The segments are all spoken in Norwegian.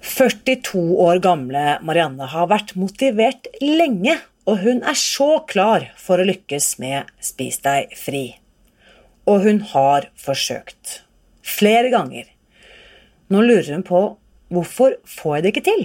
42 år gamle Marianne har vært motivert lenge, og hun er så klar for å lykkes med Spis deg fri. Og hun har forsøkt. Flere ganger. Nå lurer hun på hvorfor får jeg det ikke til?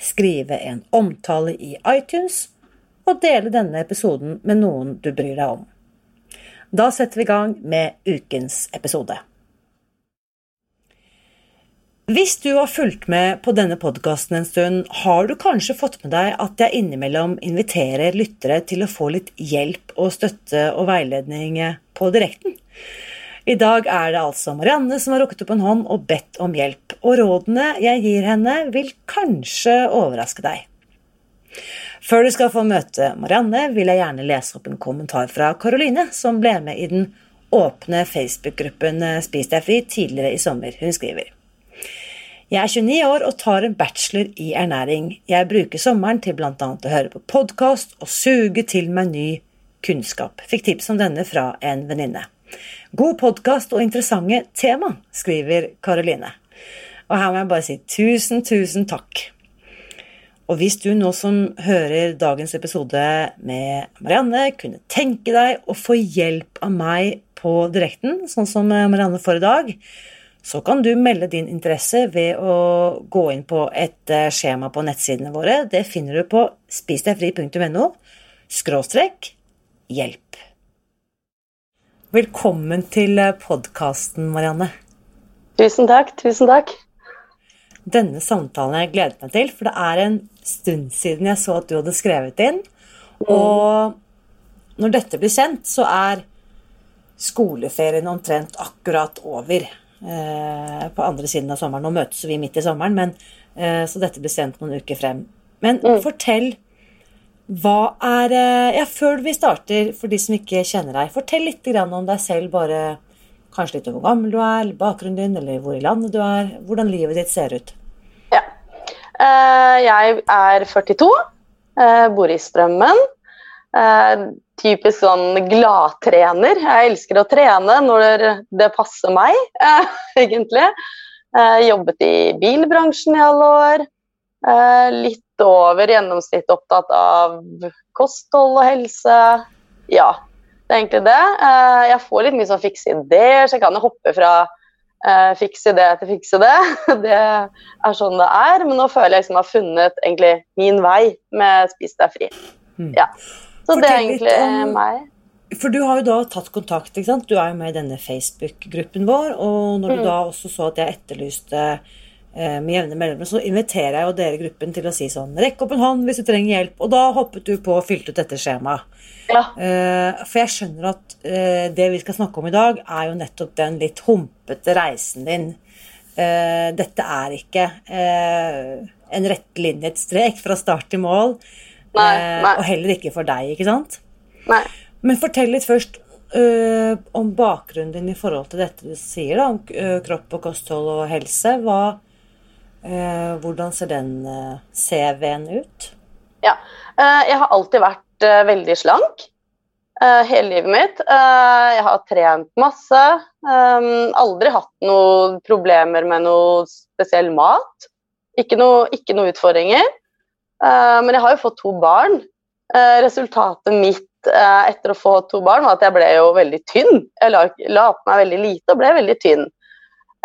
skrive en omtale i iTunes og dele denne episoden med noen du bryr deg om. Da setter vi i gang med ukens episode. Hvis du har fulgt med på denne podkasten en stund, har du kanskje fått med deg at jeg innimellom inviterer lyttere til å få litt hjelp og støtte og veiledning på direkten. I dag er det altså Marianne som har rukket opp en hånd og bedt om hjelp, og rådene jeg gir henne, vil kanskje overraske deg. Før du skal få møte Marianne, vil jeg gjerne lese opp en kommentar fra Karoline, som ble med i den åpne Facebook-gruppen Spis deg fri tidligere i sommer. Hun skriver Jeg er 29 år og tar en bachelor i ernæring. Jeg bruker sommeren til bl.a. å høre på podkast og suge til meg ny kunnskap. Fikk tips om denne fra en venninne. God podkast og interessante tema, skriver Karoline. Og her må jeg bare si tusen, tusen takk. Og hvis du nå som hører dagens episode med Marianne, kunne tenke deg å få hjelp av meg på direkten, sånn som Marianne får i dag, så kan du melde din interesse ved å gå inn på et eh, skjema på nettsidene våre. Det finner du på spisdegfri.no skråstrek hjelp. Velkommen til eh, podkasten, Marianne. Tusen takk. Tusen takk. Denne samtalen jeg gledet meg til, for det er en stund siden jeg så at du hadde skrevet inn. Mm. Og når dette blir kjent, så er skoleferien omtrent akkurat over. Eh, på andre siden av sommeren. Nå møtes vi midt i sommeren, men, eh, så dette blir sendt noen uker frem. Men mm. fortell hva er eh, Ja, før vi starter, for de som ikke kjenner deg, fortell litt om deg selv, bare kanskje litt om hvor gammel du er, bakgrunnen din, eller hvor i landet du er. Hvordan livet ditt ser ut. Ja. Eh, jeg er 42, eh, bor i Strømmen. Typisk sånn gladtrener. Jeg elsker å trene når det passer meg, egentlig. Jobbet i bilbransjen i alle år. Litt over gjennomsnittet opptatt av kosthold og helse. Ja, det er egentlig det. Eh, jeg får litt mye sånn fikse ideer, så jeg kan jo hoppe fra uh, fikse det til fikse det. Det er sånn det er. Men nå føler jeg liksom jeg har funnet egentlig min vei med Spis deg fri. Mm. Ja. Så Fortell det er egentlig om, meg. For du har jo da tatt kontakt, ikke sant. Du er jo med i denne Facebook-gruppen vår. Og når du mm. da også så at jeg etterlyste Eh, med jevne mellomrom, så inviterer jeg jo dere gruppen til å si sånn Rekk opp en hånd hvis du trenger hjelp. Og da hoppet du på og fylte ut dette skjemaet. Ja. Uh, for jeg skjønner at uh, det vi skal snakke om i dag, er jo nettopp den litt humpete reisen din. Uh, dette er ikke en rettlinjet strek fra start til mål. Nei, nei. Og heller ikke for deg, ikke sant? Nei. Men fortell litt først om bakgrunnen din i forhold til dette du sier, da, om kropp og kosthold og helse. Hva, Eh, hvordan ser den eh, CV-en ut? Ja, eh, jeg har alltid vært veldig slank hele livet mitt. Jeg har trent masse. Aldri hatt noen problemer med noe spesiell mat. Ikke noe, ikke noe utfordringer. Men jeg har jo fått to barn. Resultatet mitt eh, etter å få to barn, var at jeg ble jo veldig tynn. Jeg la, la på meg veldig lite og ble veldig tynn.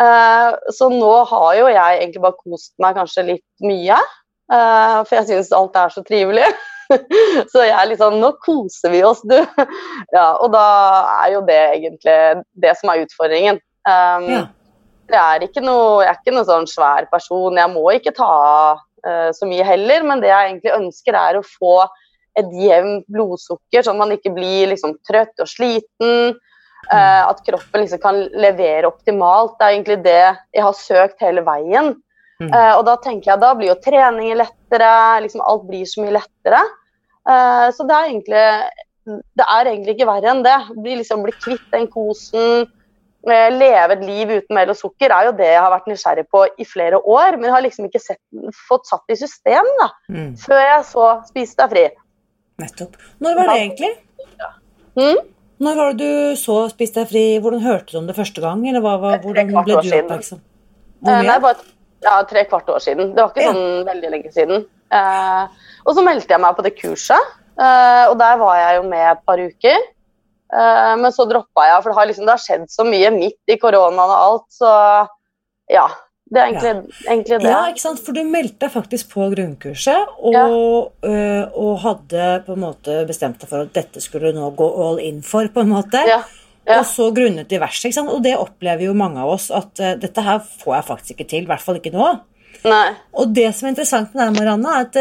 Eh, så nå har jo jeg egentlig bare kost meg kanskje litt mye. Eh, for jeg syns alt er så trivelig. så jeg er litt sånn Nå koser vi oss, du. ja, og da er jo det egentlig det som er utfordringen. Um, ja. Er ikke noe, jeg er ikke noen sånn svær person. Jeg må ikke ta av uh, så mye heller, men det jeg egentlig ønsker, er å få et jevnt blodsukker, sånn at man ikke blir liksom, trøtt og sliten. Uh, at kroppen liksom kan levere optimalt. Det er egentlig det jeg har søkt hele veien. Mm. Uh, og da tenker jeg da blir jo treninger lettere, liksom alt blir så mye lettere. Uh, så det er egentlig det er egentlig ikke verre enn det. Bli, liksom, bli kvitt den kosen, leve et liv uten mel og sukker er jo det jeg har vært nysgjerrig på i flere år, men jeg har liksom ikke sett, fått satt i system da, mm. før jeg så spiste deg fri. Nettopp. Når var det egentlig? Mm? Når var det du så Spis deg fri? Hvordan hørte du om det første gang? Eller hva, hva, hvordan ble du oppmerksom? Hvor mye? Nei, bare ja, tre kvart år siden. Det var ikke sånn veldig lenge siden. Eh, og så meldte jeg meg på det kurset, eh, og der var jeg jo med et par uker. Uh, men så droppa jeg, for det har, liksom, det har, skjedd så mye midt i koronaen og alt, så ja. Det er egentlig, ja. egentlig det. Ja, ikke sant? For du meldte deg faktisk på grunnkurset og, ja. øh, og, hadde på en måte bestemt deg for at dette skulle du nå gå all in for, på en måte. Ja. Og så grunnet diverse. ikke sant? Og det opplever jo mange av oss at uh, dette her får jeg faktisk ikke til. I hvert fall ikke nå. Nei. Og det som er interessant med deg, Marianne, er at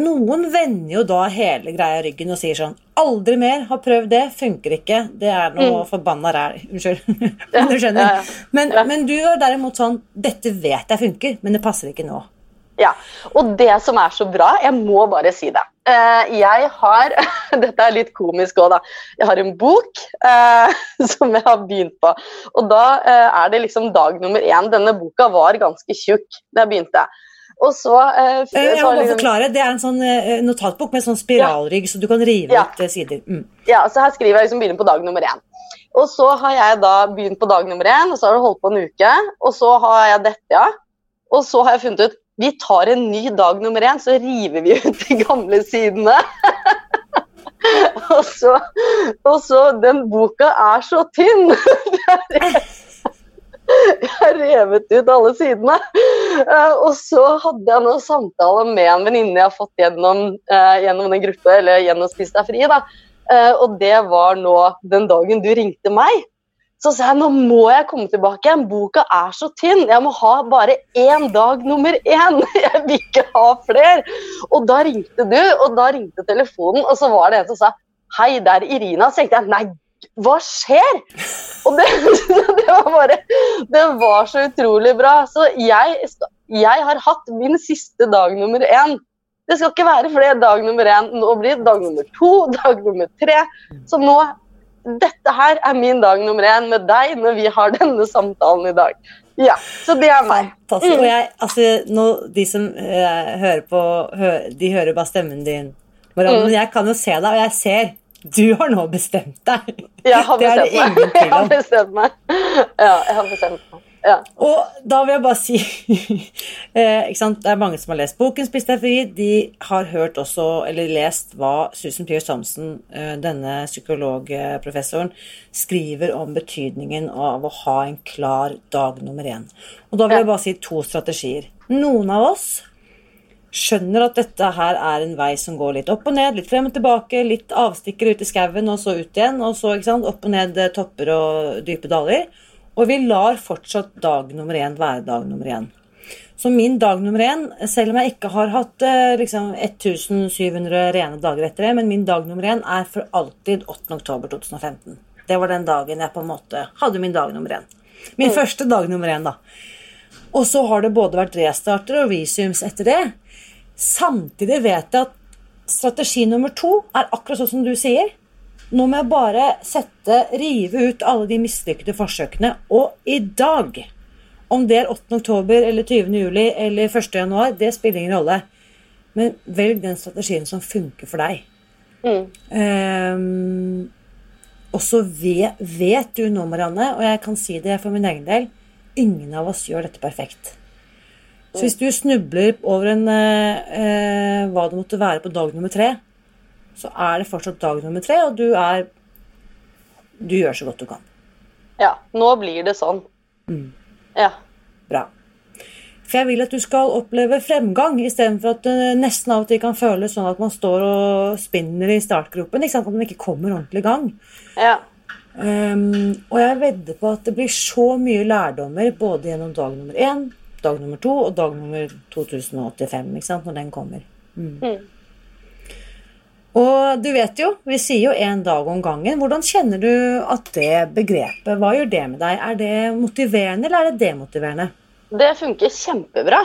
noen vender jo da hele greia ryggen og sier sånn Aldri mer, har prøvd det, funker ikke. Det er noe mm. forbanna ræl. Unnskyld. men du skjønner. Ja, ja. Men, ja. men, du er derimot sånn Dette vet jeg funker, men det passer ikke nå. Ja, og det som er så bra, jeg må bare si det. Eh, jeg har Dette er litt komisk òg, da. Jeg har en bok eh, som jeg har begynt på. Og da eh, er det liksom dag nummer én. Denne boka var ganske tjukk da jeg begynte. Og så, eh, eh Jeg må liksom, forklare. Det er en sånn eh, notatbok med sånn spiralrygg, ja. så du kan rive ja. ut eh, sider. Mm. Ja, så her skriver jeg liksom begynner på dag nummer én. Og så har jeg da begynt på dag nummer én, og så har det holdt på en uke. Og så har jeg dette, ja. Og så har jeg funnet ut vi tar en ny dag nummer én, så river vi ut de gamle sidene. og, så, og så Den boka er så tynn! Jeg har revet ut alle sidene. Uh, og så hadde jeg noen samtaler med en venninne jeg har fått gjennom, uh, gjennom den gruppe, eller gjennom Spis deg fri. da. Uh, og det var nå den dagen du ringte meg. Så sa jeg nå må jeg komme tilbake igjen. Boka er så tynn. Jeg må ha bare én dag nummer én. Jeg vil ikke ha flere. Og da ringte du, og da ringte telefonen, og så var det en som sa Hei, det er Irina. Så tenkte jeg nei, hva skjer? Og det, det, var bare Det var så utrolig bra. Så jeg, jeg har hatt min siste dag nummer én. Det skal ikke være flere dag nummer én. Nå blir det dag nummer to, dag nummer tre. Så nå Dette her er min dag nummer én med deg når vi har denne samtalen i dag. Ja, så det er meg. Fantastisk. Og jeg, altså, nå, de som uh, hører på, hø, de hører bare stemmen din. Marianne, mm. Men jeg kan jo se deg, og jeg ser du har nå bestemt deg. Jeg har bestemt meg. Jeg har bestemt meg. Ja, jeg har bestemt meg. Ja. Og da vil jeg bare si eh, Det er mange som har lest boken 'Spis deg fri'. De har hørt også, eller lest hva Susan Pierce Thompson, eh, denne psykologprofessoren, skriver om betydningen av å ha en klar dag nummer én. Og da vil jeg bare si to strategier. Noen av oss skjønner at dette her er en vei som går litt opp og ned, litt frem og tilbake, litt avstikker ut i skauen, og så ut igjen, og så sant, opp og ned eh, topper og dype daler. Og vi lar fortsatt dag nummer én være dag nummer én. Så min dag nummer én, selv om jeg ikke har hatt eh, liksom, 1700 rene dager etter det, men min dag nummer én er for alltid 8. oktober 2015. Det var den dagen jeg på en måte hadde min dag nummer én. Min mm. første dag nummer én, da. Og så har det både vært restarter og visums etter det. Samtidig vet jeg at strategi nummer to er akkurat sånn som du sier. Nå må jeg bare sette, rive ut alle de mislykkede forsøkene. Og i dag, om det er 8. oktober eller 20. juli eller 1. januar, det spiller ingen rolle. Men velg den strategien som funker for deg. Mm. Um, og så vet, vet, du nå, Marianne, og jeg kan si det for min egen del, ingen av oss gjør dette perfekt. Så hvis du snubler over en, eh, hva det måtte være på dag nummer tre, så er det fortsatt dag nummer tre, og du er Du gjør så godt du kan. Ja, nå blir det sånn. Mm. Ja. Bra. For jeg vil at du skal oppleve fremgang, istedenfor at det nesten av og til kan føles sånn at man står og spinner i startgropen. Ikke sant? At man ikke kommer ordentlig i gang. Ja. Um, og jeg vedder på at det blir så mye lærdommer både gjennom dag nummer én, dag nummer to og dag nummer 2085, ikke sant, når den kommer. Mm. Mm. Og du vet jo, vi sier jo én dag om gangen. Hvordan kjenner du at det begrepet, hva gjør det med deg? Er det motiverende, eller er det demotiverende? Det funker kjempebra.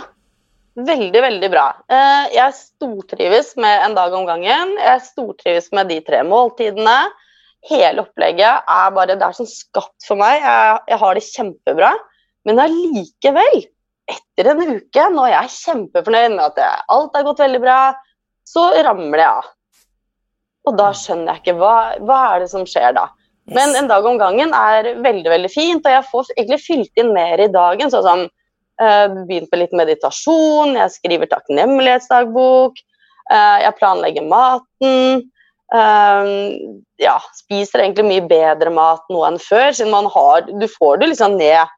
Veldig, veldig bra. Eh, Jeg stortrives med en dag om gangen. Jeg stortrives med de tre måltidene. Hele opplegget er bare Det er som skapt for meg. Jeg, jeg har det kjempebra. Men allikevel, etter en uke, når jeg er kjempefornøyd med at alt har gått veldig bra, så ramler jeg av. Og da skjønner jeg ikke hva, hva er det som skjer da. Men en dag om gangen er veldig veldig fint, og jeg får egentlig fylt inn mer i dagen. sånn som uh, Begynt med litt meditasjon, jeg skriver takknemlighetsdagbok, uh, jeg planlegger maten. Uh, ja, spiser egentlig mye bedre mat nå enn før, siden man har Du får det liksom ned,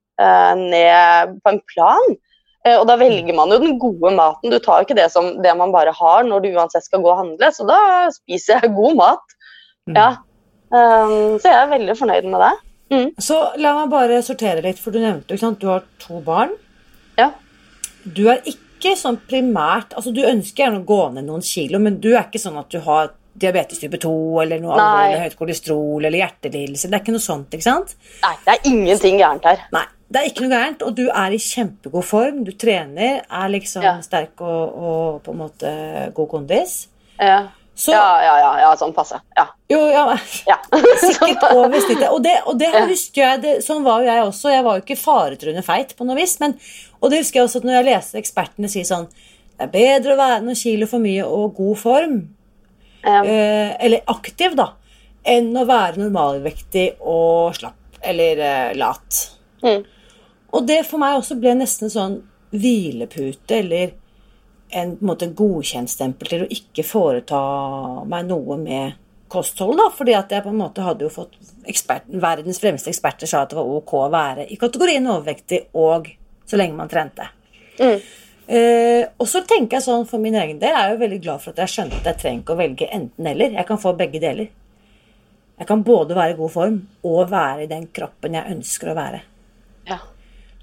ned på en plan. Uh, og da velger man jo den gode maten. Du tar jo ikke det som det man bare har når du uansett skal gå og handle, så da spiser jeg god mat. Mm. Ja. Um, så jeg er veldig fornøyd med det. Mm. Så la meg bare sortere litt, for du nevnte ikke sant, du har to barn. Ja. Du er ikke sånn primært Altså, du ønsker gjerne å gå ned noen kilo, men du er ikke sånn at du har diabetes type 2 eller noe alvorlig høyt kolesterol eller hjertelidelse. Det er ikke noe sånt, ikke sant? Nei, det er ingenting gærent her. Nei, det er ikke noe gærent, og du er i kjempegod form. Du trener, er liksom Ja. sterk og, og på en måte god kondis. Ja. Så ja, ja, ja, ja, sånn passe. Ja. Jo, ja, ja. sikkert over snittet. Og det, og det husker jeg, det, sånn var jo jeg også. Jeg var jo ikke faretruende feit på noe vis, men og det husker jeg også at når jeg leste ekspertene si sånn Det er bedre å være noen kilo for mye og god form, eh, eller aktiv, da, enn å være normalvektig og slapp eller eh, lat. Mm. Og det for meg også ble nesten sånn hvilepute eller en, på en måte, godkjentstempel til å ikke foreta meg noe med kosthold. da, Fordi at jeg på en måte hadde jo fått ekspert, verdens fremste eksperter sa at det var ok å være i kategorien overvektig og så lenge man trente. Mm. Uh, og så tenker jeg sånn for min egen del, jeg er jo veldig glad for at jeg skjønte at jeg trenger ikke å velge enten-eller. Jeg kan få begge deler. Jeg kan både være i god form og være i den kroppen jeg ønsker å være.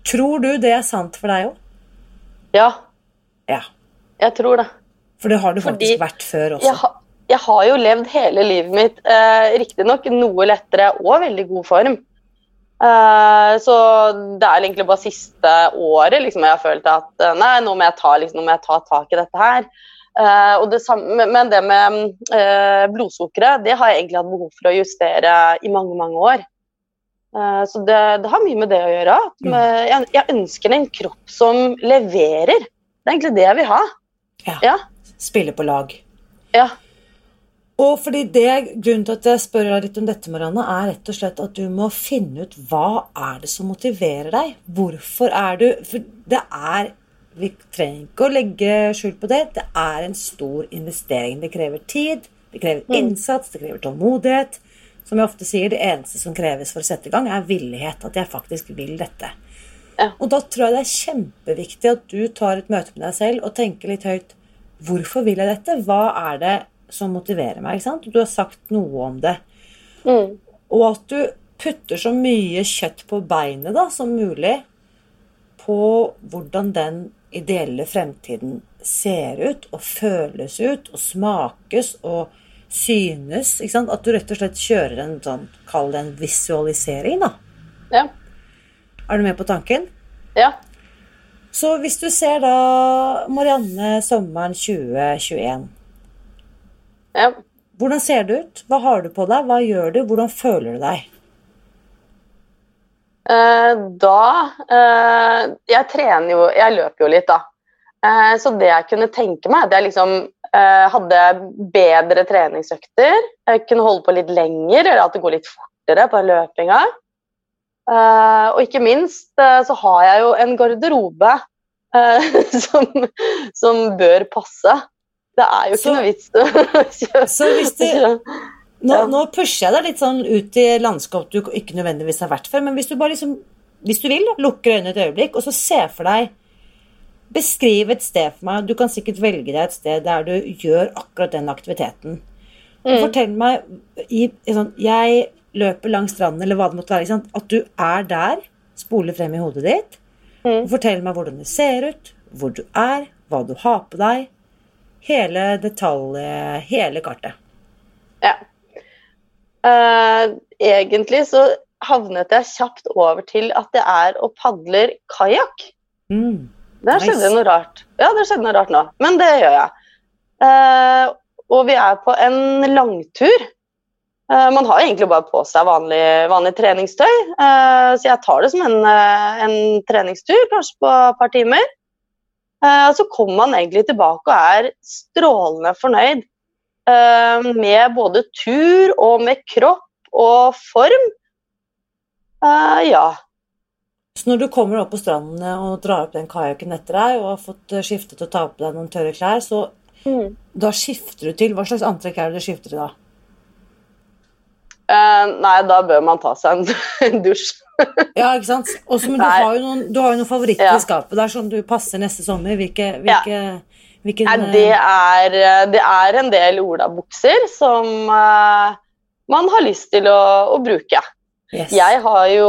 Tror du det er sant for deg òg? ja, Ja. jeg tror det. For det har du Fordi faktisk vært før også. Jeg, ha, jeg har jo levd hele livet mitt, eh, riktignok noe lettere og veldig god form. Eh, så det er egentlig bare siste året liksom, jeg har følt at eh, nei, nå må jeg ta, liksom, må jeg ta tak i dette her. Eh, og det samme, men det med eh, blodsukkeret det har jeg egentlig hatt behov for å justere i mange, mange år. Eh, så det, det har mye med det å gjøre. Mm. med, jeg, jeg ønsker en kropp som leverer. Det er egentlig det jeg vil ha. Ja. Ja. Spille på lag. Ja. Og fordi det, Grunnen til at jeg spør deg litt om dette, Marianne, er rett og slett at du må finne ut hva er det som motiverer deg. Hvorfor er du For det er Vi trenger ikke å legge skjul på det. Det er en stor investering. Det krever tid, det krever Mm. innsats, det krever tålmodighet. Som jeg ofte sier, det eneste som kreves for å sette i gang, er villighet. At jeg faktisk vil dette. Ja. Og da tror jeg det er kjempeviktig at du tar et møte med deg selv og tenker litt høyt Hvorfor vil jeg dette? Hva er det som motiverer meg? ikke sant? Du har sagt noe om det. Mm. Og at du putter så mye kjøtt på beinet da, som mulig på hvordan den ideelle fremtiden ser ut og føles ut og smakes og synes. ikke sant? At du rett og slett kjører en sånn, kall det en visualisering, da. Ja. Er du med på tanken? ja. Så hvis du ser da Marianne sommeren 2021 ja. Hvordan ser det ut? Hva har du på deg? Hva gjør du? Hvordan føler du deg? Eh, da eh, Jeg trener jo Jeg løper jo litt, da. Eh, så det jeg kunne tenke meg, det er liksom Hadde bedre treningsøkter. Jeg kunne holde på litt lenger, eller at det går litt fortere på den løpinga. Eh, og ikke minst eh, så har jeg jo en garderobe eh, som, som bør passe. Det er jo ikke Så- noe vits å. Så hvis du Nå, nå pusher jeg deg litt sånn ut i landskap du ikke nødvendigvis har vært før, men hvis du bare liksom, hvis du vil, lukker øynene et øyeblikk, og så ser for deg Beskriv et sted for meg. Du kan sikkert velge deg et sted der du gjør akkurat den aktiviteten. Mm. Fortell meg i, i sånn, Jeg løper langs stranden, eller hva det måtte være. At du er der. Spoler frem i hodet ditt. Mm. Og fortell meg hvordan det ser ut, hvor du er, hva du har på deg. Hele detaljet, hele kartet. Ja. Uh, egentlig så havnet jeg kjapt over til at det er og padler kajakk. Mm. Der Nice. skjedde noe rart. Ja, det skjedde noe rart nå, men det gjør jeg. Eh, og vi er på en langtur. Eh, man har egentlig bare på seg vanlig, vanlig treningstøy, eh, så jeg tar det som en, eh, en treningstur, kanskje på et par timer. Eh, så kommer man egentlig tilbake og er strålende fornøyd eh, med både tur og med kropp og form. Ja. Så når du kommer opp på stranden og drar opp den kajakken etter deg og har fått eh, skiftet og ta på deg noen tørre klær, så da skifter du til Hva slags antrekk er det du skifter til da? Uh, nei, da bør man ta seg en, dusj. Ja, ikke sant? Også, men du har, noen, du har jo noen favoritter Ja. i skapet der som du passer neste sommer. Hvilke, hvilke, hvilken Nei, det, er, eh, det er en del olabukser som uh, man har lyst til å, å bruke. Eh, yes. Jeg har jo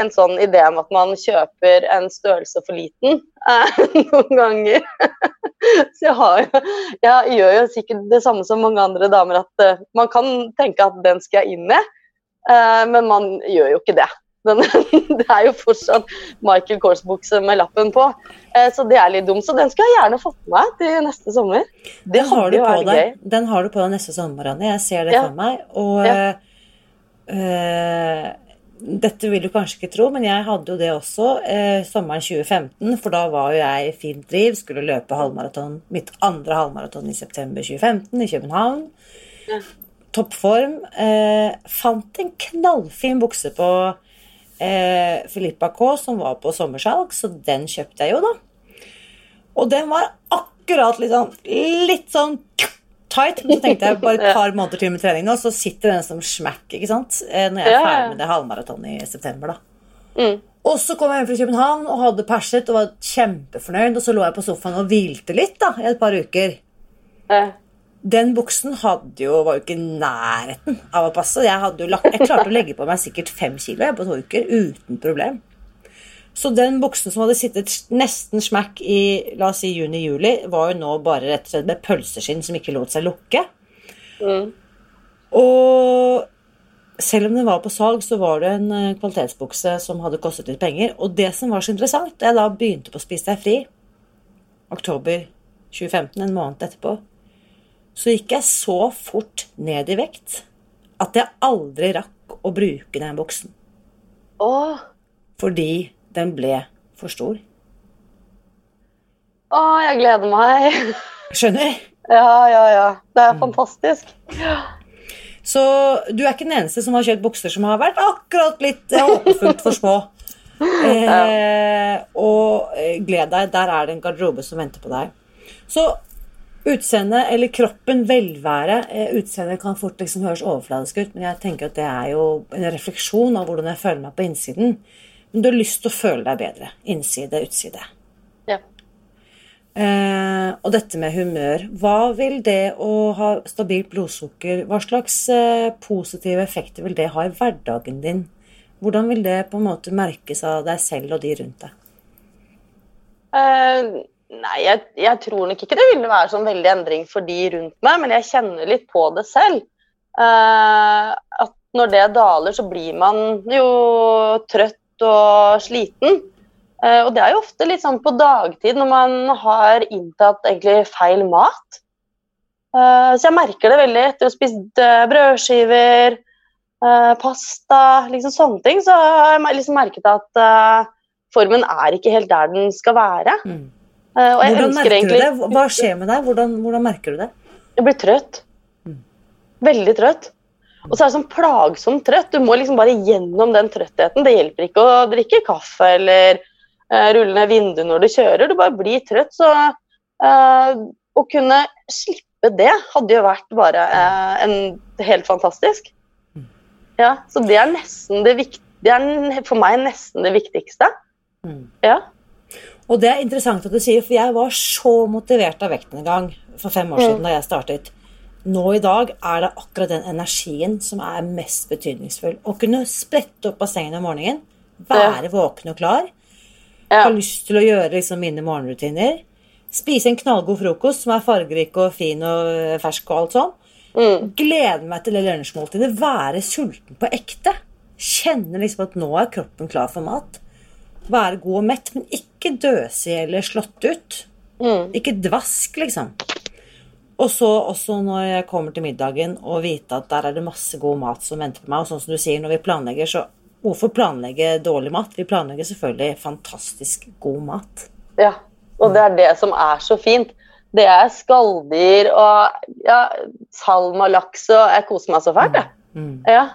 en sånn idé om at man kjøper en størrelse for liten eh, noen ganger. Så jeg, har, jeg gjør jo sikkert det samme som mange andre damer, at eh, man kan tenke at den skal jeg inn i, eh, men man gjør jo ikke det. Den, det er jo fortsatt Michael Kors-bukse med lappen på, eh, så det er litt dumt. Så den skulle jeg gjerne fått med meg til neste sommer. Det den, har du på deg, gøy. den har du på deg neste sommer, Anne. Jeg ser det Ja. for meg. Og Ja. Eh, dette vil du kanskje ikke tro, men jeg hadde jo det også eh, sommeren 2015. For da var jo jeg i fint driv, skulle løpe halvmaraton, mitt andre halvmaraton i september 2015 i København. Toppform. Eh, fant en knallfin bukse på eh, Filippa K, som var på sommersalg, så den kjøpte jeg jo, da. Og den var akkurat litt sånn, litt sånn tight. Men så tenkte jeg bare et par måneder til med trening nå, så sitter den som smack ikke sant? Eh, når jeg er ferdig med det halvmaratonet i september. da. Mm. Og så kom jeg hjem fra København og hadde perset og var kjempefornøyd. Og så lå jeg på sofaen og hvilte litt da, i et par uker. Eh, Den buksen jo, var jo ikke i nærheten av å passe. Jeg, jo lagt, jeg klarte å legge på meg sikkert fem kilo jeg, på to uker uten problem. Så den buksen som hadde sittet nesten smekk i la oss si juni-juli, var jo nå bare rett og slett med pølseskinn som ikke lot seg lukke. mm. Og selv om den var på salg, så var det en eh, kvalitetsbukse som hadde kostet litt penger. Og det som var så interessant, da jeg da begynte på Spis deg fri, oktober 2015, en måned etterpå, så gikk jeg så fort ned i vekt at jeg aldri rakk å bruke den buksen. Åh, Fordi den ble for stor. åh, jeg gleder meg. Skjønner? Ja, ja, ja. Det Mm. er fantastisk. Så du er ikke den eneste som har kjøpt bukser som har vært akkurat litt eh, håpefullt for små. Eh, og eh, gled deg, der er det en garderobe som venter på deg. Så utseende, eller kroppen, velvære eh, Utseendet kan fort liksom høres overfladisk ut, men jeg tenker at det er jo en refleksjon av hvordan jeg føler meg på innsiden. Men du har lyst til å føle deg bedre. Innside, utside. Ja. Eh, og dette med humør. Hva vil det å ha stabilt blodsukker Hva slags eh, positive effekter vil det ha i hverdagen din? Hvordan vil det på en måte merkes av deg selv og de rundt deg? Eh, nei, jeg, jeg tror nok ikke det ville være sånn veldig endring for de rundt meg, men jeg kjenner litt på det selv. Eh, at når det daler, så blir man jo trøtt og sliten. Eh, og det er jo ofte litt sånn på dagtid når man har inntatt egentlig feil mat. Eh, så jeg merker det veldig etter å ha spist eh, brødskiver, pasta, liksom sånne ting. Så har jeg liksom merket at formen er ikke helt der den skal være. Mm. Og jeg Hvordan merker merker du det? Hva skjer med deg? Hvordan, hvordan merker du det? Jeg blir trøtt. Mm. Veldig trøtt. Og så er det sånn plagsomt trøtt. Du må liksom bare gjennom den trøttheten. Det hjelper ikke å drikke kaffe eller uh, rulle ned vinduet når du kjører. Du bare blir trøtt. Så uh, å kunne slippe det hadde jo vært bare uh, en, helt fantastisk. Mm. Ja, så det er nesten det viktige Det er for meg nesten det viktigste. Mm. Ja. Og det er interessant at du sier, for jeg var så motivert av vekten en gang for fem år Mm. siden da jeg startet. Nå i dag er det akkurat den energien som er mest betydningsfull. Å kunne sprette opp av sengen om morgenen, være våken og klar, Ja. ha lyst til å gjøre liksom mine morgenrutiner, spise en knallgod frokost som er fargerik og fin og eh, fersk og alt sånn, Mm. glede meg til det lunsjmåltidet, være sulten på ekte. Kjenne liksom at nå er kroppen klar for mat. Være god og mett, men ikke døse eller slått ut. Mm. Ikke dvask, liksom. Og så også når jeg kommer til middagen og vite at der er det masse god mat som venter på meg. Og sånn som du sier, når vi planlegger, så hvorfor planlegge dårlig mat? Vi planlegger selvfølgelig fantastisk god mat. Ja, og det er det som er så fint. Det er skalldyr og ja, salm og laks, og jeg koser meg så fælt, jeg. Mm. Ja.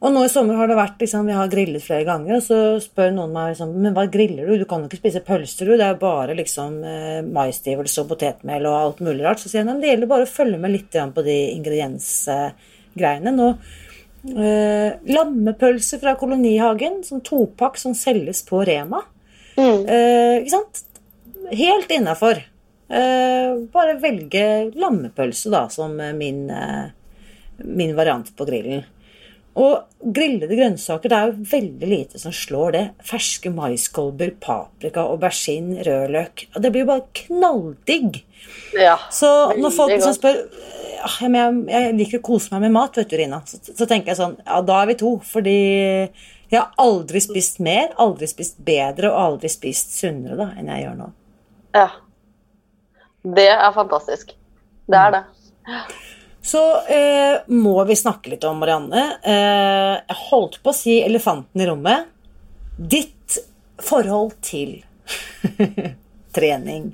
Og nå i sommer har det vært liksom, Vi har grillet flere ganger, og så spør noen meg liksom, men hva griller du? Du kan jo ikke spise pølser, du. Det er bare liksom eh, maisstivelse og potetmel og alt mulig rart. Så sier jeg nei, det gjelder bare å følge med litt på de ingrediensgreiene. Nå eh, Lammepølse fra Kolonihagen, sånn topakk som selges på Rema. Mm. Eh, ikke sant? Helt innafor. Eh, bare velge lammepølse da, som eh, min, eh, min variant på grillen. Og grillede grønnsaker, det er jo veldig lite som slår det. Ferske maiskolber, paprika, aubergine, rødløk. Og det blir jo bare knalldigg. ja. Så når folk liksom spør ja, men jeg, jeg liker å kose meg med mat, vet du, Rina. Så, så tenker jeg sånn Ja, da er vi to. Fordi jeg har aldri spist mer, aldri spist bedre og aldri spist sunnere da, enn jeg gjør nå. ja. Det er fantastisk. Det er det. Så eh, må vi snakke litt om Marianne. Eh, jeg holdt på å si elefanten i rommet. Ditt forhold til trening.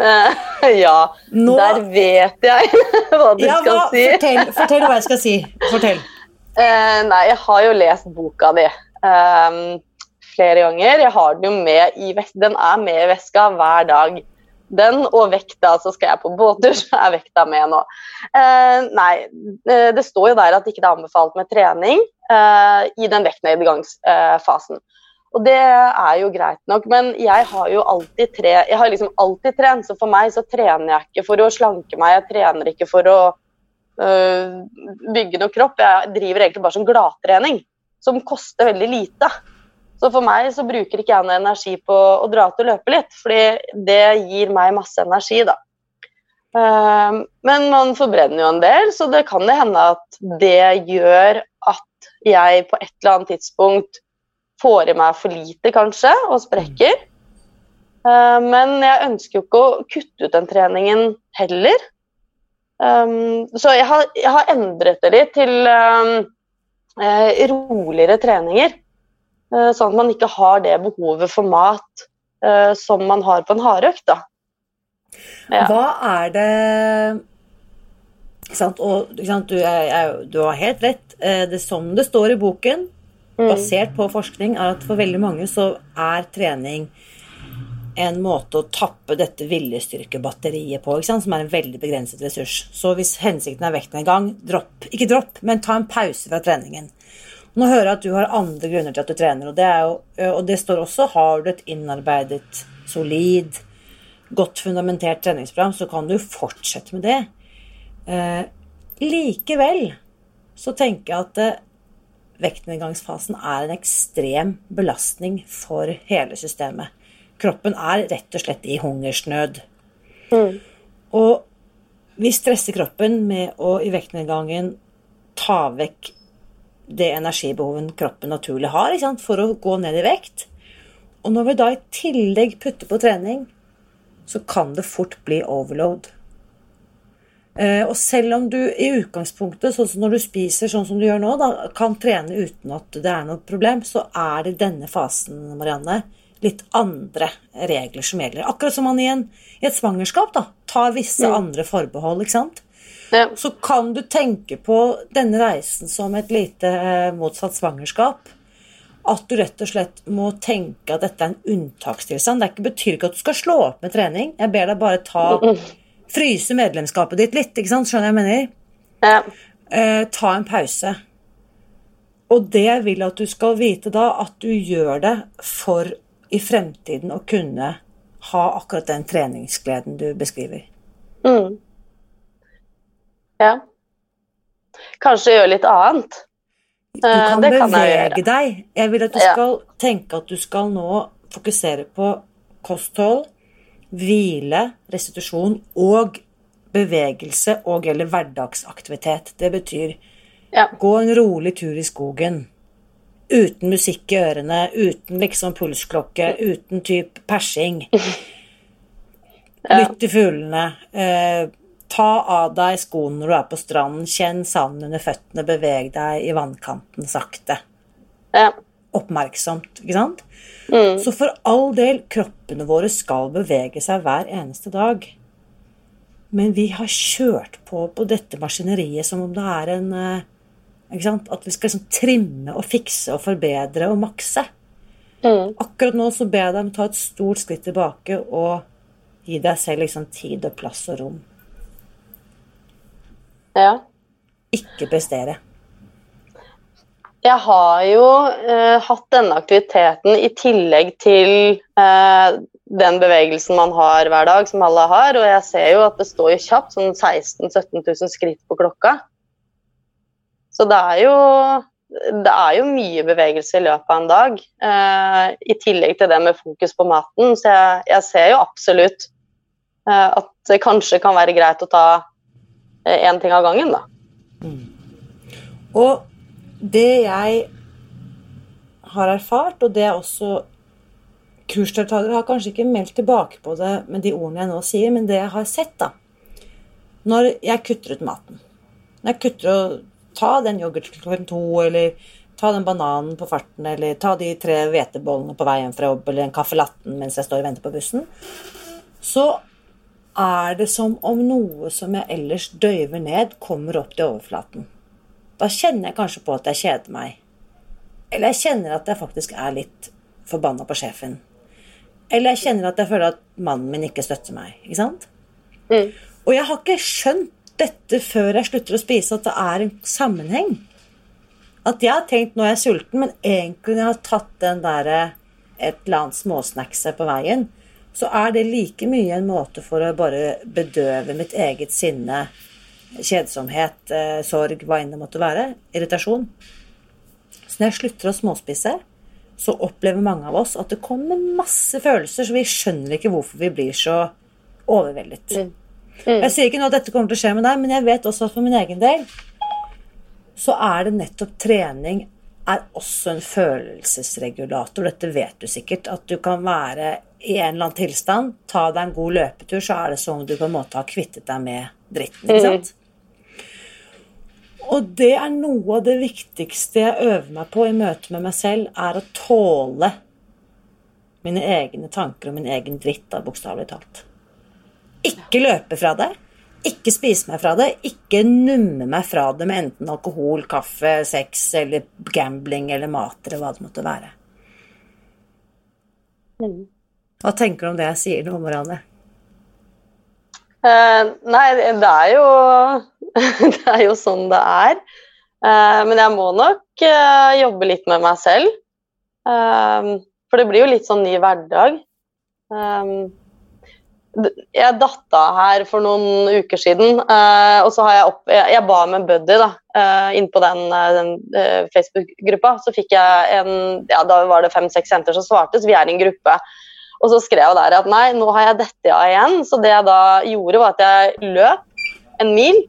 Eh, ja, Nå- der vet jeg hva du Ja, skal hva, si. fortell, fortell hva jeg skal si. Fortell. Eh, nei, jeg har jo lest boka di ehm, flere ganger. Jeg har den jo med i veska. Den er med i veska hver dag. Den og vekta, så skal jeg på båttur, så er vekta med nå. Eh, nei, eh, det står jo der at ikke det er anbefalt med trening eh, i den vektnedgangsfasen. Og det er jo greit nok, men jeg har jo alltid tre, jeg har liksom alltid trent, så for meg så trener jeg ikke for å slanke meg, jeg trener ikke for å øh, bygge noe kropp. Jeg driver egentlig bare som gladtrening, som koster veldig lite. Så for meg så bruker ikke jeg noe energi på å dra ut og løpe litt, fordi det gir meg masse energi, da. Ehm, men man forbrenner jo en del, så det kan det hende at det gjør at jeg på et eller annet tidspunkt får i meg for lite, kanskje, og sprekker. Ehm, men jeg ønsker jo ikke å kutte ut den treningen heller. Um, så jeg har, jeg har endret det litt til eh, roligere treninger. Eh, sånn at man ikke har det behovet for mat eh, som man har på en hardøkt. da. Ja. Hva er det sant? Og, sant? Du, er, er, du har helt rett. Eh, Det som det står i boken, Mm. basert på forskning, er at for veldig mange så er trening en måte å tappe dette viljestyrkebatteriet på, som er en veldig begrenset ressurs. Så hvis hensikten er vekten en gang, dropp. Ikke dropp, men ta en pause fra treningen. Nå hører jeg at du har andre grunner til at du trener, og det, jo, og det står også har du et innarbeidet, solid, godt fundamentert treningsprogram, så kan du fortsette med det. Eh, likevel så tenker jeg at eh, vektnedgangsfasen er en ekstrem belastning for hele systemet. Kroppen er rett og slett i hungersnød. Mm. Og vi stresser kroppen med å i vektnedgangen ta vekk det energibehovet kroppen naturlig har ikke sant? for å gå ned i vekt. Og når vi da i tillegg putter på trening, så kan det fort bli overload. Eh, og selv om du i utgangspunktet, sånn som når du spiser sånn som du gjør nå, da, kan trene uten at det er noe problem, så er det i denne fasen, Marianne, litt andre regler som gjelder. Akkurat som man i, en, i et svangerskap da, tar visse Mm. andre forbehold. ikke sant? Ja. Så kan du tenke på denne reisen som et lite eh, motsatt svangerskap. At du rett og slett må tenke at dette er en unntakstilstand. Det betyr ikke at du skal slå opp med trening. Jeg ber deg bare ta Fryse medlemskapet ditt litt, ikke sant? Skjønner jeg mener? Ja. Eh, ta en pause. Og det jeg vil at du skal vite da, at du gjør det for i fremtiden å kunne ha akkurat den treningsgleden du beskriver. Mm. Ja. Kanskje gjøre litt annet. Du Eh, kan det kan jeg bevege deg. Jeg vil at du Ja. skal tenke at du skal nå fokusere på kosthold, hvile, restitusjon og bevegelse og eller hverdagsaktivitet. Det betyr Ja. gå en rolig tur i skogen. Uten musikk i ørene, uten liksom pulsklokke, uten type persing. Lytt til fuglene. Eh, ta av deg skoene når du er på stranden. Kjenn sanden under føttene. Beveg deg i vannkanten sakte. Ja. Oppmerksomt, ikke sant? Mm. Så for all del, kroppene våre skal bevege seg hver eneste dag. Men vi har kjørt på på dette maskineriet som om det er en eh, ikke sant? At vi skal liksom trimme og fikse og forbedre og makse. Mm. Akkurat nå så ber jeg deg om å ta et stort skritt tilbake og gi deg selv liksom tid og plass og rom. Ja. Ikke prestere. Jeg har jo eh, hatt denne aktiviteten i tillegg til eh, den bevegelsen man har hver dag, som alle har. Og jeg ser jo at det står jo kjapt, sånn 16 000-17 000 skritt på klokka. Så det er jo det er jo mye bevegelse i løpet av en dag, eh, i tillegg til det med fokus på maten. Så jeg, jeg ser jo absolutt eh, at det kanskje kan være greit å ta én ting av gangen, da. Og det jeg har erfart, og det er også kursdeltakere har kanskje ikke meldt tilbake på det med de ordene jeg nå sier, men det jeg har sett, da. Når jeg kutter ut maten. Når jeg kutter å ta den yoghurten klokken to, eller ta den bananen på farten, eller ta de tre hvetebollene på vei hjem fra jobb, eller en caffè latten mens jeg står og venter på bussen, så er det som om noe som jeg ellers døyver ned, kommer opp til overflaten. Da kjenner jeg kanskje på at jeg kjeder meg. Eller jeg kjenner at jeg faktisk er litt forbanna på sjefen. Eller jeg kjenner at jeg føler at mannen min ikke støtter meg. Ikke sant? Mm. Og jeg har ikke skjønt dette før jeg slutter å spise, at det er en sammenheng. At jeg har tenkt nå er jeg sulten, men egentlig når jeg har tatt den derre et eller annet småsnackset på veien, så er det like mye en måte for å bare bedøve mitt eget sinne, kjedsomhet, eh, sorg, hva enn det måtte være, irritasjon. Så når jeg slutter å småspise, så opplever mange av oss at det kommer masse følelser, så vi skjønner ikke hvorfor vi blir så overveldet. Mm. Jeg sier ikke nå at dette kommer til å skje med deg, men jeg vet også at for min egen del så er det nettopp trening er også en følelsesregulator. Dette vet du sikkert. At du kan være i en eller annen tilstand, ta deg en god løpetur, så er det som om du på en måte har kvittet deg med dritten. ikke sant? Og det er noe av det viktigste jeg øver meg på i møte med meg selv, er å tåle mine egne tanker og min egen dritt, da, bokstavelig talt. Ikke løpe fra det. Ikke spise meg fra det. Ikke numme meg fra det med enten alkohol, kaffe, sex eller gambling eller mat eller hva det måtte være. Mm. Hva tenker du om det jeg sier nå, Marianne? Uh, nei, det er jo Det er jo sånn det er. Uh, men jeg må nok uh, jobbe litt med meg selv. For det blir jo litt sånn ny hverdag. Jeg datt av her for noen uker siden, og så har jeg opp Jeg, jeg ba med buddy da, eh, inn på den, den Facebook-gruppa. Så fikk jeg en Ja, da var det fem-seks jenter som svarte, så vi er i en gruppe. Og så skrev jeg der at nei, nå har jeg dette av igjen. Så det jeg da gjorde, var at jeg løp en mil.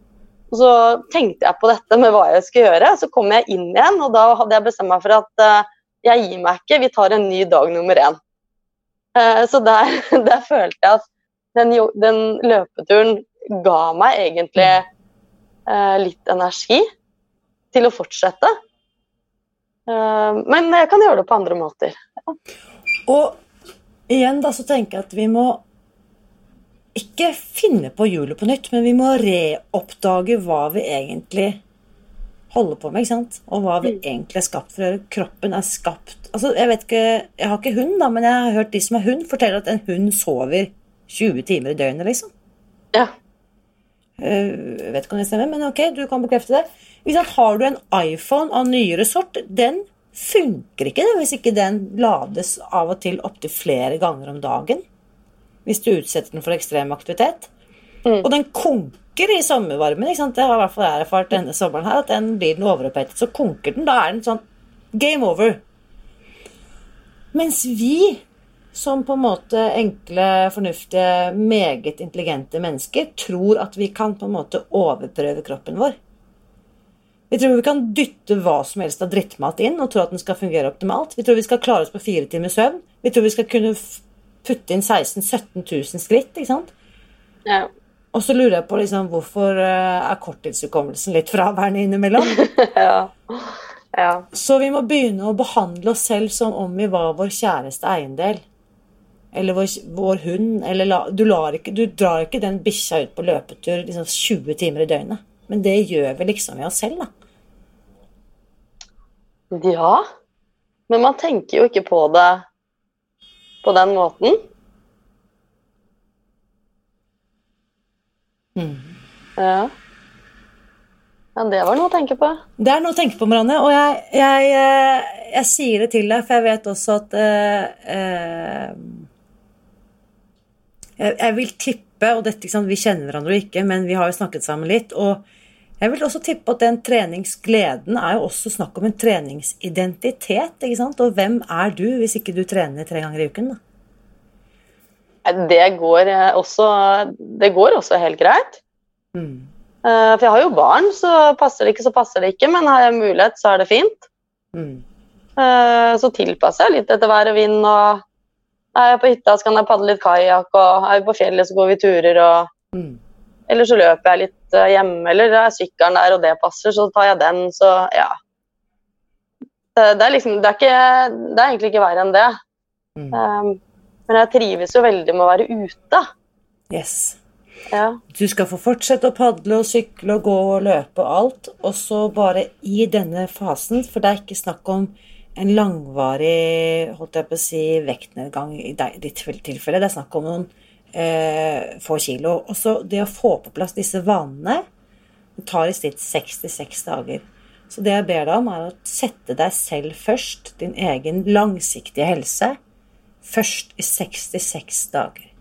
Og så tenkte jeg på dette med hva jeg skulle gjøre. Så kom jeg inn igjen, og da hadde jeg bestemt meg for at uh, jeg gir meg ikke, vi tar en ny dag nummer én. Uh, så der, der følte jeg at den, den løpeturen ga meg egentlig uh, litt energi til å fortsette. Eh, men jeg kan gjøre det på andre måter. Og igjen da så tenker jeg at vi må ikke finne på hjulet på nytt, men vi må reoppdage hva vi egentlig holder på med, ikke sant? og hva vi egentlig er skapt for å gjøre. Kroppen er skapt Altså, Jeg vet ikke, jeg har ikke hund, da, men jeg har hørt de som har hund, fortelle at en hund sover 20 timer i døgnet, liksom. Ja. Eh, Jeg vet ikke om det stemmer, men ok, du kan bekrefte det. Hvis at Har du en iPhone av nyere sort, den funker ikke det hvis ikke den lades av og til opptil flere ganger om dagen. Hvis du utsetter den for ekstrem aktivitet. Og den konker i sommervarmen. ikke sant? Det har i hvert fall jeg erfart denne sommeren her, at den blir den overopphetet. Så konker den. Da er den sånn game over. Mens vi, som på en måte enkle, fornuftige, meget intelligente mennesker, tror at vi kan på en måte overprøve kroppen vår. Vi tror vi kan dytte hva som helst av drittmat inn og tro at den skal fungere optimalt. Vi tror vi skal klare oss på fire timer søvn. Vi tror vi skal kunne putte inn 16 000-17 000 skritt. ikke sant? ja. Og så lurer jeg på liksom, hvorfor eh, er korttidshukommelsen litt fraværende innimellom? ja. ja. Så vi må begynne å behandle oss selv som om vi var vår kjæreste eiendel. Eller vår, vår hund. Eller la, du, ikke, du drar ikke den bikkja ut på løpetur liksom 20 timer i døgnet. Men det gjør vi liksom i oss selv, da. Ja. Men man tenker jo ikke på det på den måten. Mm. Ja. ja, det var noe å tenke på. Det er noe å tenke på, Marianne. Og jeg, jeg, jeg, jeg sier det til deg, for jeg vet også at uh, uh, jeg, vil tippe, og dette, sant, vi kjenner hverandre ikke, men vi har jo snakket sammen litt. og jeg vil også tippe at den treningsgleden er jo også snakk om en treningsidentitet. ikke sant? Og hvem er du hvis ikke du trener tre ganger i uken? da? Det går eh, også, det går også helt greit. Mm. Eh, For jeg har jo barn, så passer det ikke, så passer det ikke. Men har jeg mulighet, så er det fint. Mm. Eh, Så tilpasser jeg litt etter vær og vind. og Er jeg på hytta, så kan jeg padle litt kajakk. Og er vi på fjellet, så går vi turer. og Mm. Eller så løper jeg litt eh, hjemme, eller er sykkelen der og det passer, så tar jeg den. Så ja. Det, det, er, liksom, det, er, ikke, det er egentlig ikke verre enn det. Mm. Um, men jeg trives jo veldig med å være ute. Yes. Ja. Du skal få fortsette å padle og sykle og gå og løpe og alt, og så bare i denne fasen, for det er ikke snakk om en langvarig holdt jeg på å si, vektnedgang i ditt tilfelle. Det er snakk om noen eh, få kilo. Og så det å få på plass disse vanene, det tar i snitt 66 dager. Så det jeg ber deg om, er å sette deg selv først, din egen langsiktige helse, først i 66 dager.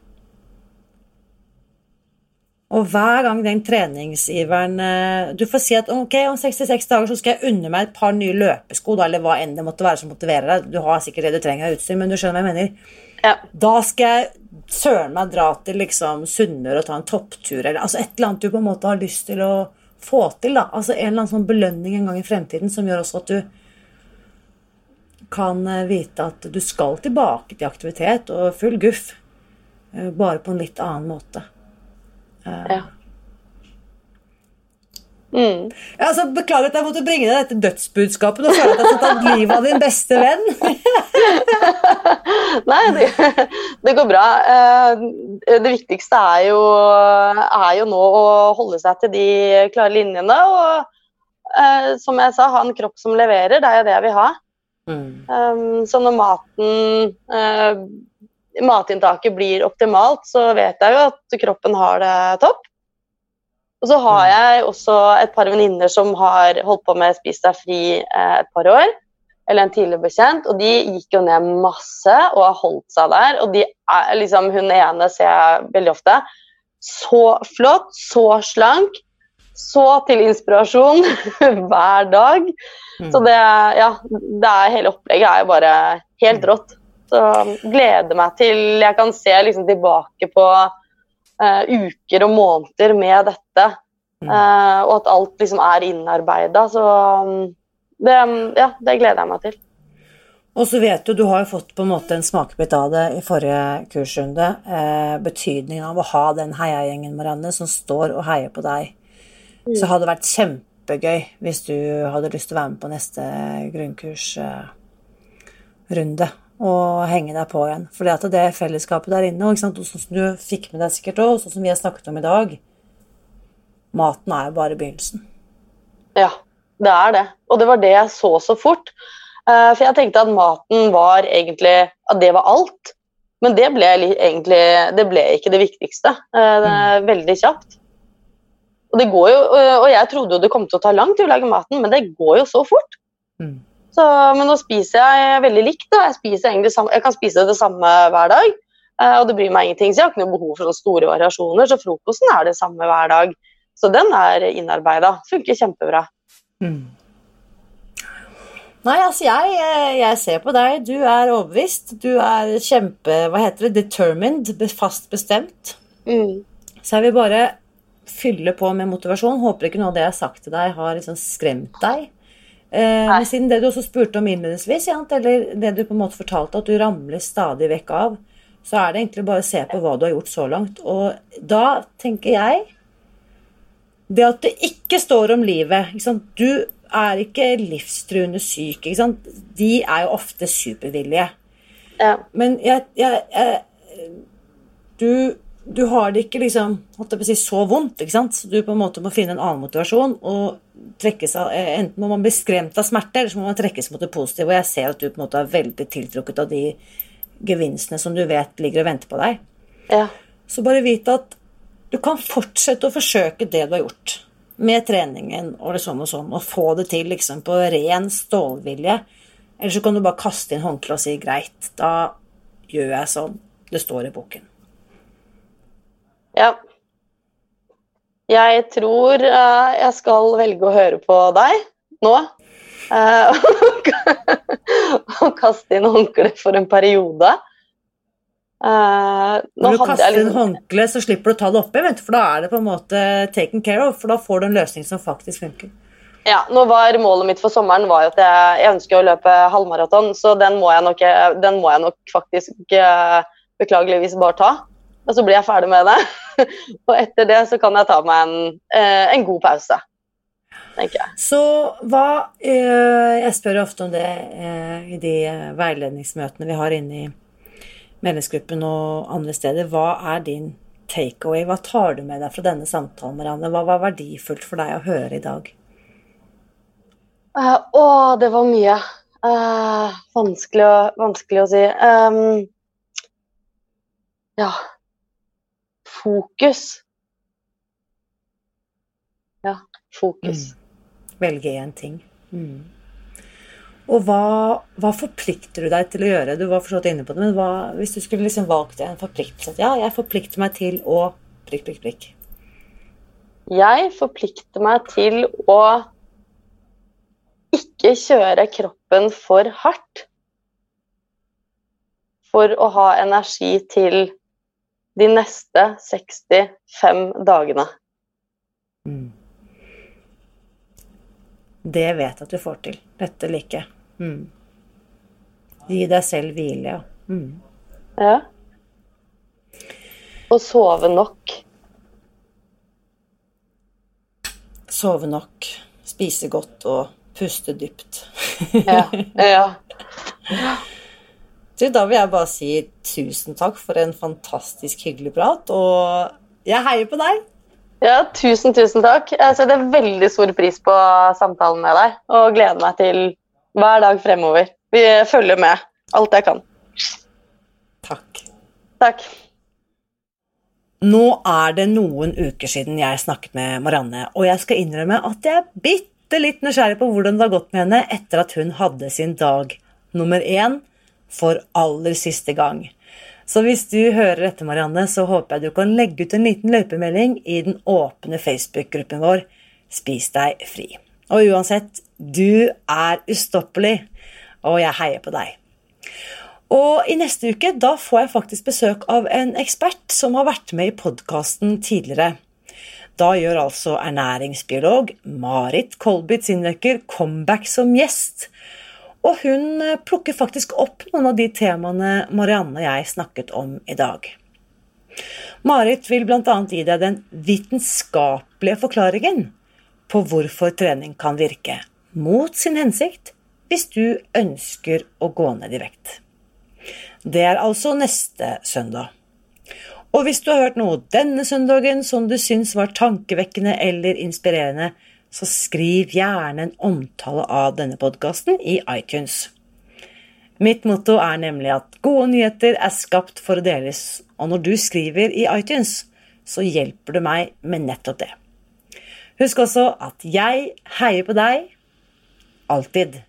Og hver gang den treningsiveren eh, Du får si at ok, om 66 dager så skal jeg unne meg et par nye løpesko, da, eller hva enn det måtte være som motiverer deg. Du har sikkert det du trenger av utstyr, men du skjønner hva jeg mener. Ja. Da skal jeg søren meg dra til liksom Sunnmøre og ta en topptur, eller altså et eller annet du på en måte har lyst til å få til. da, altså En eller annen sånn belønning en gang i fremtiden som gjør også at du kan eh, vite at du skal tilbake til aktivitet og full guff, eh, bare på en litt annen måte. Ja. Mm. Ja, altså, beklager at jeg måtte bringe deg dette dødsbudskapet. Nå føler jeg at jeg har tatt livet av din beste venn. Nei, det, det går bra. Eh, Det viktigste er jo, er jo nå å holde seg til de klare linjene. Og eh, som jeg sa, ha en kropp som leverer. Det er jo det jeg vil ha. Mm. Um, så når maten eh, Matinntaket blir optimalt, så vet jeg jo at kroppen har det topp. Og så har jeg også et par venninner som har holdt på med Spis deg fri eh, et par år. Eller en tidligere bekjent. Og de gikk jo ned masse og har holdt seg der. Og de er liksom Hun ene ser jeg veldig ofte. Så flott, så slank. Så til inspirasjon hver dag. Så det, ja, det hele opplegget er jo bare helt rått. Så gleder meg til jeg kan se liksom tilbake på uh, uker og måneder med dette. Uh, og at alt liksom er innarbeida. Så um, det, ja, det gleder jeg meg til. Og så vet du, du har jo fått på en måte en smakebit av det i forrige kursrunde. Eh, betydningen av å ha den heiagjengen Marianne, som står og heier på deg. Så hadde det vært kjempegøy hvis du hadde lyst til å være med på neste grunnkursrunde. Og henge deg på igjen. For det er fellesskapet der inne, og sånn som du fikk med deg sikkert òg, sånn som vi har snakket om i dag Maten er jo bare begynnelsen. Ja, det er det. Og det var det jeg så så fort. Uh, for jeg tenkte at maten var egentlig At det var alt. Men det ble egentlig det ble ikke det viktigste. Uh, det er Veldig kjapt. Og, det går jo, og jeg trodde jo det kom til å ta lang tid å lage maten, men det går jo så fort. Mm. Så, men nå spiser jeg veldig likt. Da. Jeg, jeg kan spise det samme hver dag. Uh, og det bryr meg ingenting, så jeg har ikke noe behov for store variasjoner. Så frokosten er det samme hver dag. Så den er innarbeida. Funker kjempebra. Mm. Nei, altså jeg, jeg, ser på deg. Du er overbevist. Du er kjempe Hva heter det? Determined. Fast bestemt. Mm. Så jeg vil bare fylle på med motivasjon. Håper ikke noe av det jeg har sagt til deg, har liksom skremt deg. Eh, men siden det du også spurte om innledningsvis, eller det du på en måte fortalte, at du ramler stadig vekk av, så er det egentlig bare å se på hva du har gjort så langt. Og da tenker jeg Det at det ikke står om livet Du er ikke livstruende syk. Ikke De er jo ofte supervillige. Ja. Men jeg, jeg, jeg du, du, har det ikke liksom si, så vondt. ikke sant? Du på en måte må finne en annen motivasjon. og trekkes av, eh, Enten må man bli skremt av smerte, eller så må man trekkes mot det positive. Og jeg ser at du på en måte er veldig tiltrukket av de gevinstene som du vet ligger og venter på deg. Ja. Så bare vit at du kan fortsette å forsøke det du har gjort med treningen og det sånn og sånn, og få det til liksom på ren stålvilje. Eller så kan du bare kaste inn håndkleet og si greit, da gjør jeg sånn det står i boken. Ja. Jeg tror uh, jeg skal velge å høre på deg nå. Uh, og kaste inn håndkle for en periode. Uh, Når du kaster inn liksom... håndkle, så slipper du å ta det oppi, for da er det på en måte taken care of. For da får du en løsning som faktisk funker. Ja, nå var Målet mitt for sommeren var jo at jeg, jeg ønsker å løpe halvmaraton, så den må jeg nok, den må jeg nok faktisk uh, beklageligvis bare ta. Og så blir jeg ferdig med det. og etter det så kan jeg ta meg en, uh, en god pause tenker jeg. Så hva eh, Jeg spør ofte om det eh, i de eh, veiledningsmøtene vi har inne i medlemsgruppen og andre steder. Hva er din takeaway? Hva tar du med deg fra denne samtalen, Marianne? Hva var verdifullt for deg å høre i dag? Uh, å, det var mye. Uh, vanskelig, å, vanskelig, å, si. Um, ja Fokus. Ja, fokus. Mm velge én ting. Mm. Og hva, hva, forplikter du deg til å gjøre? Du var forstått inne på det, men hva, hvis du skulle liksom valgt en forpliktelse Ja, jeg forplikter meg til å prikk, prikk, prikk. Jeg forplikter meg til å ikke kjøre kroppen for hardt. For å ha energi til de neste 65 dagene. Mm. Det vet jeg at du får til. Dette liker jeg. Mm. Gi deg selv hvile, ja. Mm. Ja. Og sove nok. Sove nok, spise godt og puste dypt. ja. ja. Du, da vil jeg bare si tusen takk for en fantastisk hyggelig prat, og jeg heier på deg. Ja, tusen, tusen takk. Jeg setter veldig stor pris på samtalen med deg og gleder meg til hver dag fremover. Vi følger med alt jeg kan. Takk. Takk. Nå er det noen uker siden jeg snakket med Marianne, og jeg skal innrømme at jeg er bitte litt nysgjerrig på hvordan det har gått med henne etter at hun hadde sin dag nummer én for aller siste gang. Så hvis du hører dette, Marianne, så håper jeg du kan legge ut en liten løypemelding i den åpne Facebook-gruppen vår Spis deg fri. Og uansett, du er ustoppelig, og jeg heier på deg. Og i neste uke da får jeg faktisk besøk av en ekspert som har vært med i podkasten tidligere. Da gjør altså ernæringsbiolog Marit Kolbitz Innvekker comeback som gjest. Og hun eh, plukker faktisk opp noen av de temaene Marianne og jeg snakket om i dag. Marit vil bl.a. gi deg den vitenskapelige forklaringen på hvorfor trening kan virke mot sin hensikt hvis du ønsker å gå ned i vekt. Det er altså neste søndag. Og hvis du har hørt noe denne søndagen som du syns var tankevekkende eller inspirerende, så skriv gjerne en omtale av denne podkasten i iTunes. Mitt motto er nemlig at gode nyheter er skapt for å deles, og når du skriver i iTunes, så hjelper du meg med nettopp det. Husk også at jeg heier på deg alltid.